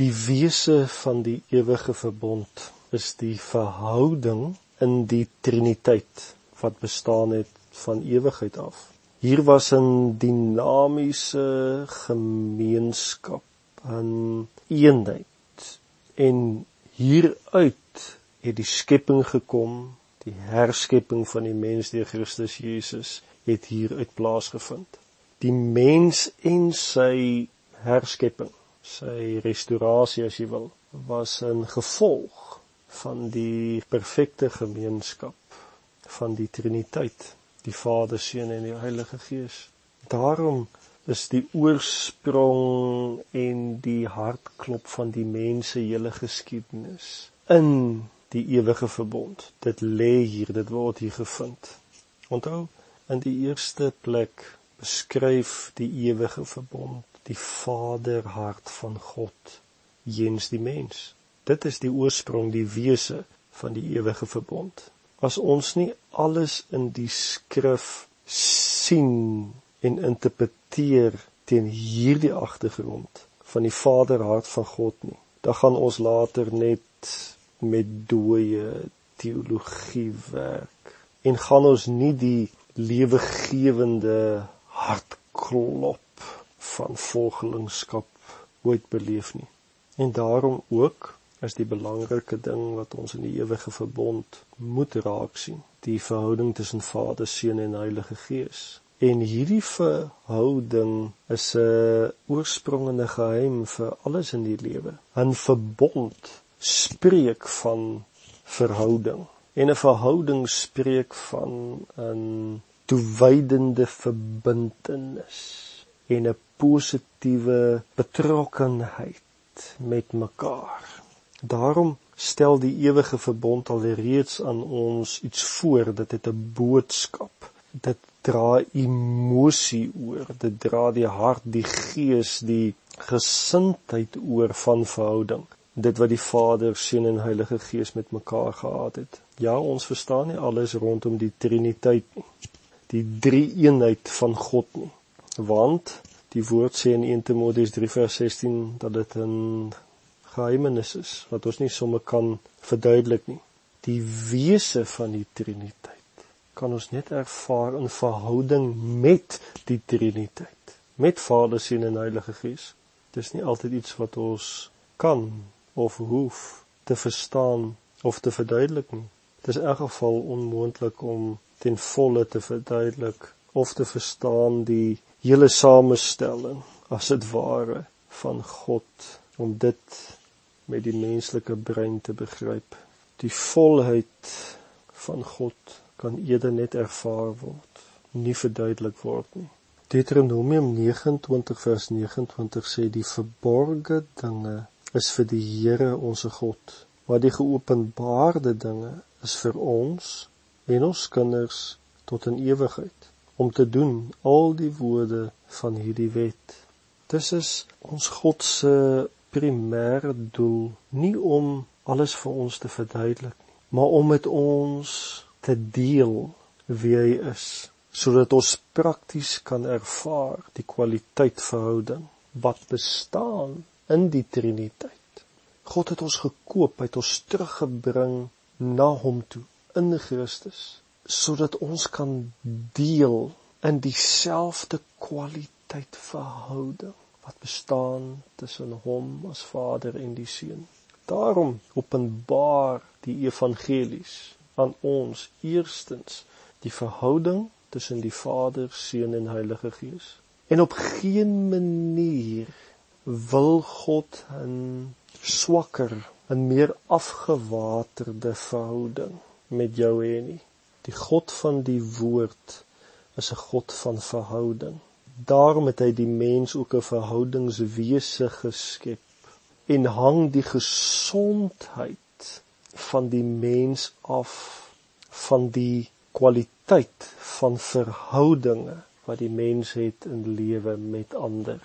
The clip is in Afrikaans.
Die wese van die ewige verbond is die verhouding in die Triniteit wat bestaan het van ewigheid af. Hier was 'n dinamiese gemeenskap, 'n eenheid en hieruit het die skepping gekom, die herskepping van die mens deur Christus Jesus het hier uit plaasgevind. Die mens en sy herskepping, sy restaurasie as jy wil, was 'n gevolg van die perfekte gemeenskap van die Triniteit, die Vader, Seun en die Heilige Gees. Daarom is die oorsprong en die hartklop van die mens se hele geskiedenis in die ewige verbond. Dit lê hier, dit word hier gevind. Onthou, in die eerste plek beskryf die ewige verbond die vaderhart van God jens die mens. Dit is die oorsprong, die wese van die ewige verbond. As ons nie alles in die skrif sien en interpreteer teen hierdie agtergrond van die vaderhart van God nie, dan gaan ons later net met dooie teologie werk en gaan ons nie die lewegewende hartklop van volgelingskap ooit beleef nie. En daarom ook is die belangrike ding wat ons in die ewige verbond moet raak sien, die verhouding tussen Vader, Seun en Heilige Gees. En hierdie verhouding is 'n oorspringende geheim vir alles in die lewe. 'n Verbond spreek van verhouding. En 'n verhouding spreek van 'n toewydende verbintenis en 'n positiewe betrokkenheid met mekaar. Daarom stel die ewige verbond alreeds aan ons iets voor, dit het 'n boodskap. Dit dra emosie oor, dit dra die hart, die gees, die gesindheid oor van verhouding dit wat die Vader, Seun en Heilige Gees met mekaar gehad het. Ja, ons verstaan nie alles rondom die Triniteit nie. Die drie-eenheid van God nie. Want die woord sê in 1 Timoteus 3:16 dat dit 'n geheimenis is wat ons nie sommer kan verduidelik nie. Die wese van die Triniteit kan ons net ervaar in verhouding met die Triniteit, met Vader, Seun en Heilige Gees. Dis nie altyd iets wat ons kan of hoef te verstaan of te verduidelik nie. Dit is in elk geval onmoontlik om ten volle te verduidelik of te verstaan die hele samestelling as dit ware van God om dit met die menslike brein te begryp. Die volheid van God kan eerder net ervaar word, nie verduidelik word nie. Deuteronomium 29 vers 29 sê die verborgde dinge is vir die Here ons God, maar die geopenbaarde dinge is vir ons en ons kinders tot in ewigheid om te doen al die woorde van hierdie wet. Dis is ons God se primêre doel, nie om alles vir ons te verduidelik nie, maar om met ons te deel wie hy is, sodat ons prakties kan ervaar die kwaliteit verhouding wat bestaan in die Triniteit. God het ons gekoop, hy het ons teruggebring na hom toe in Christus sodat ons kan deel in dieselfde kwaliteit verhouding wat bestaan tussen hom as Vader en die Seun. Daarom openbaar die evangelies aan ons eerstens die verhouding tussen die Vader, Seun en Heilige Gees. En op geen manier wil God 'n swakker en meer afgewaterde verhouding met jou hê nie. Die God van die woord is 'n God van verhouding. Daarom het hy die mens ook 'n verhoudingswese geskep en hang die gesondheid van die mens af van die kwaliteit van verhoudinge wat die mens het in lewe met ander.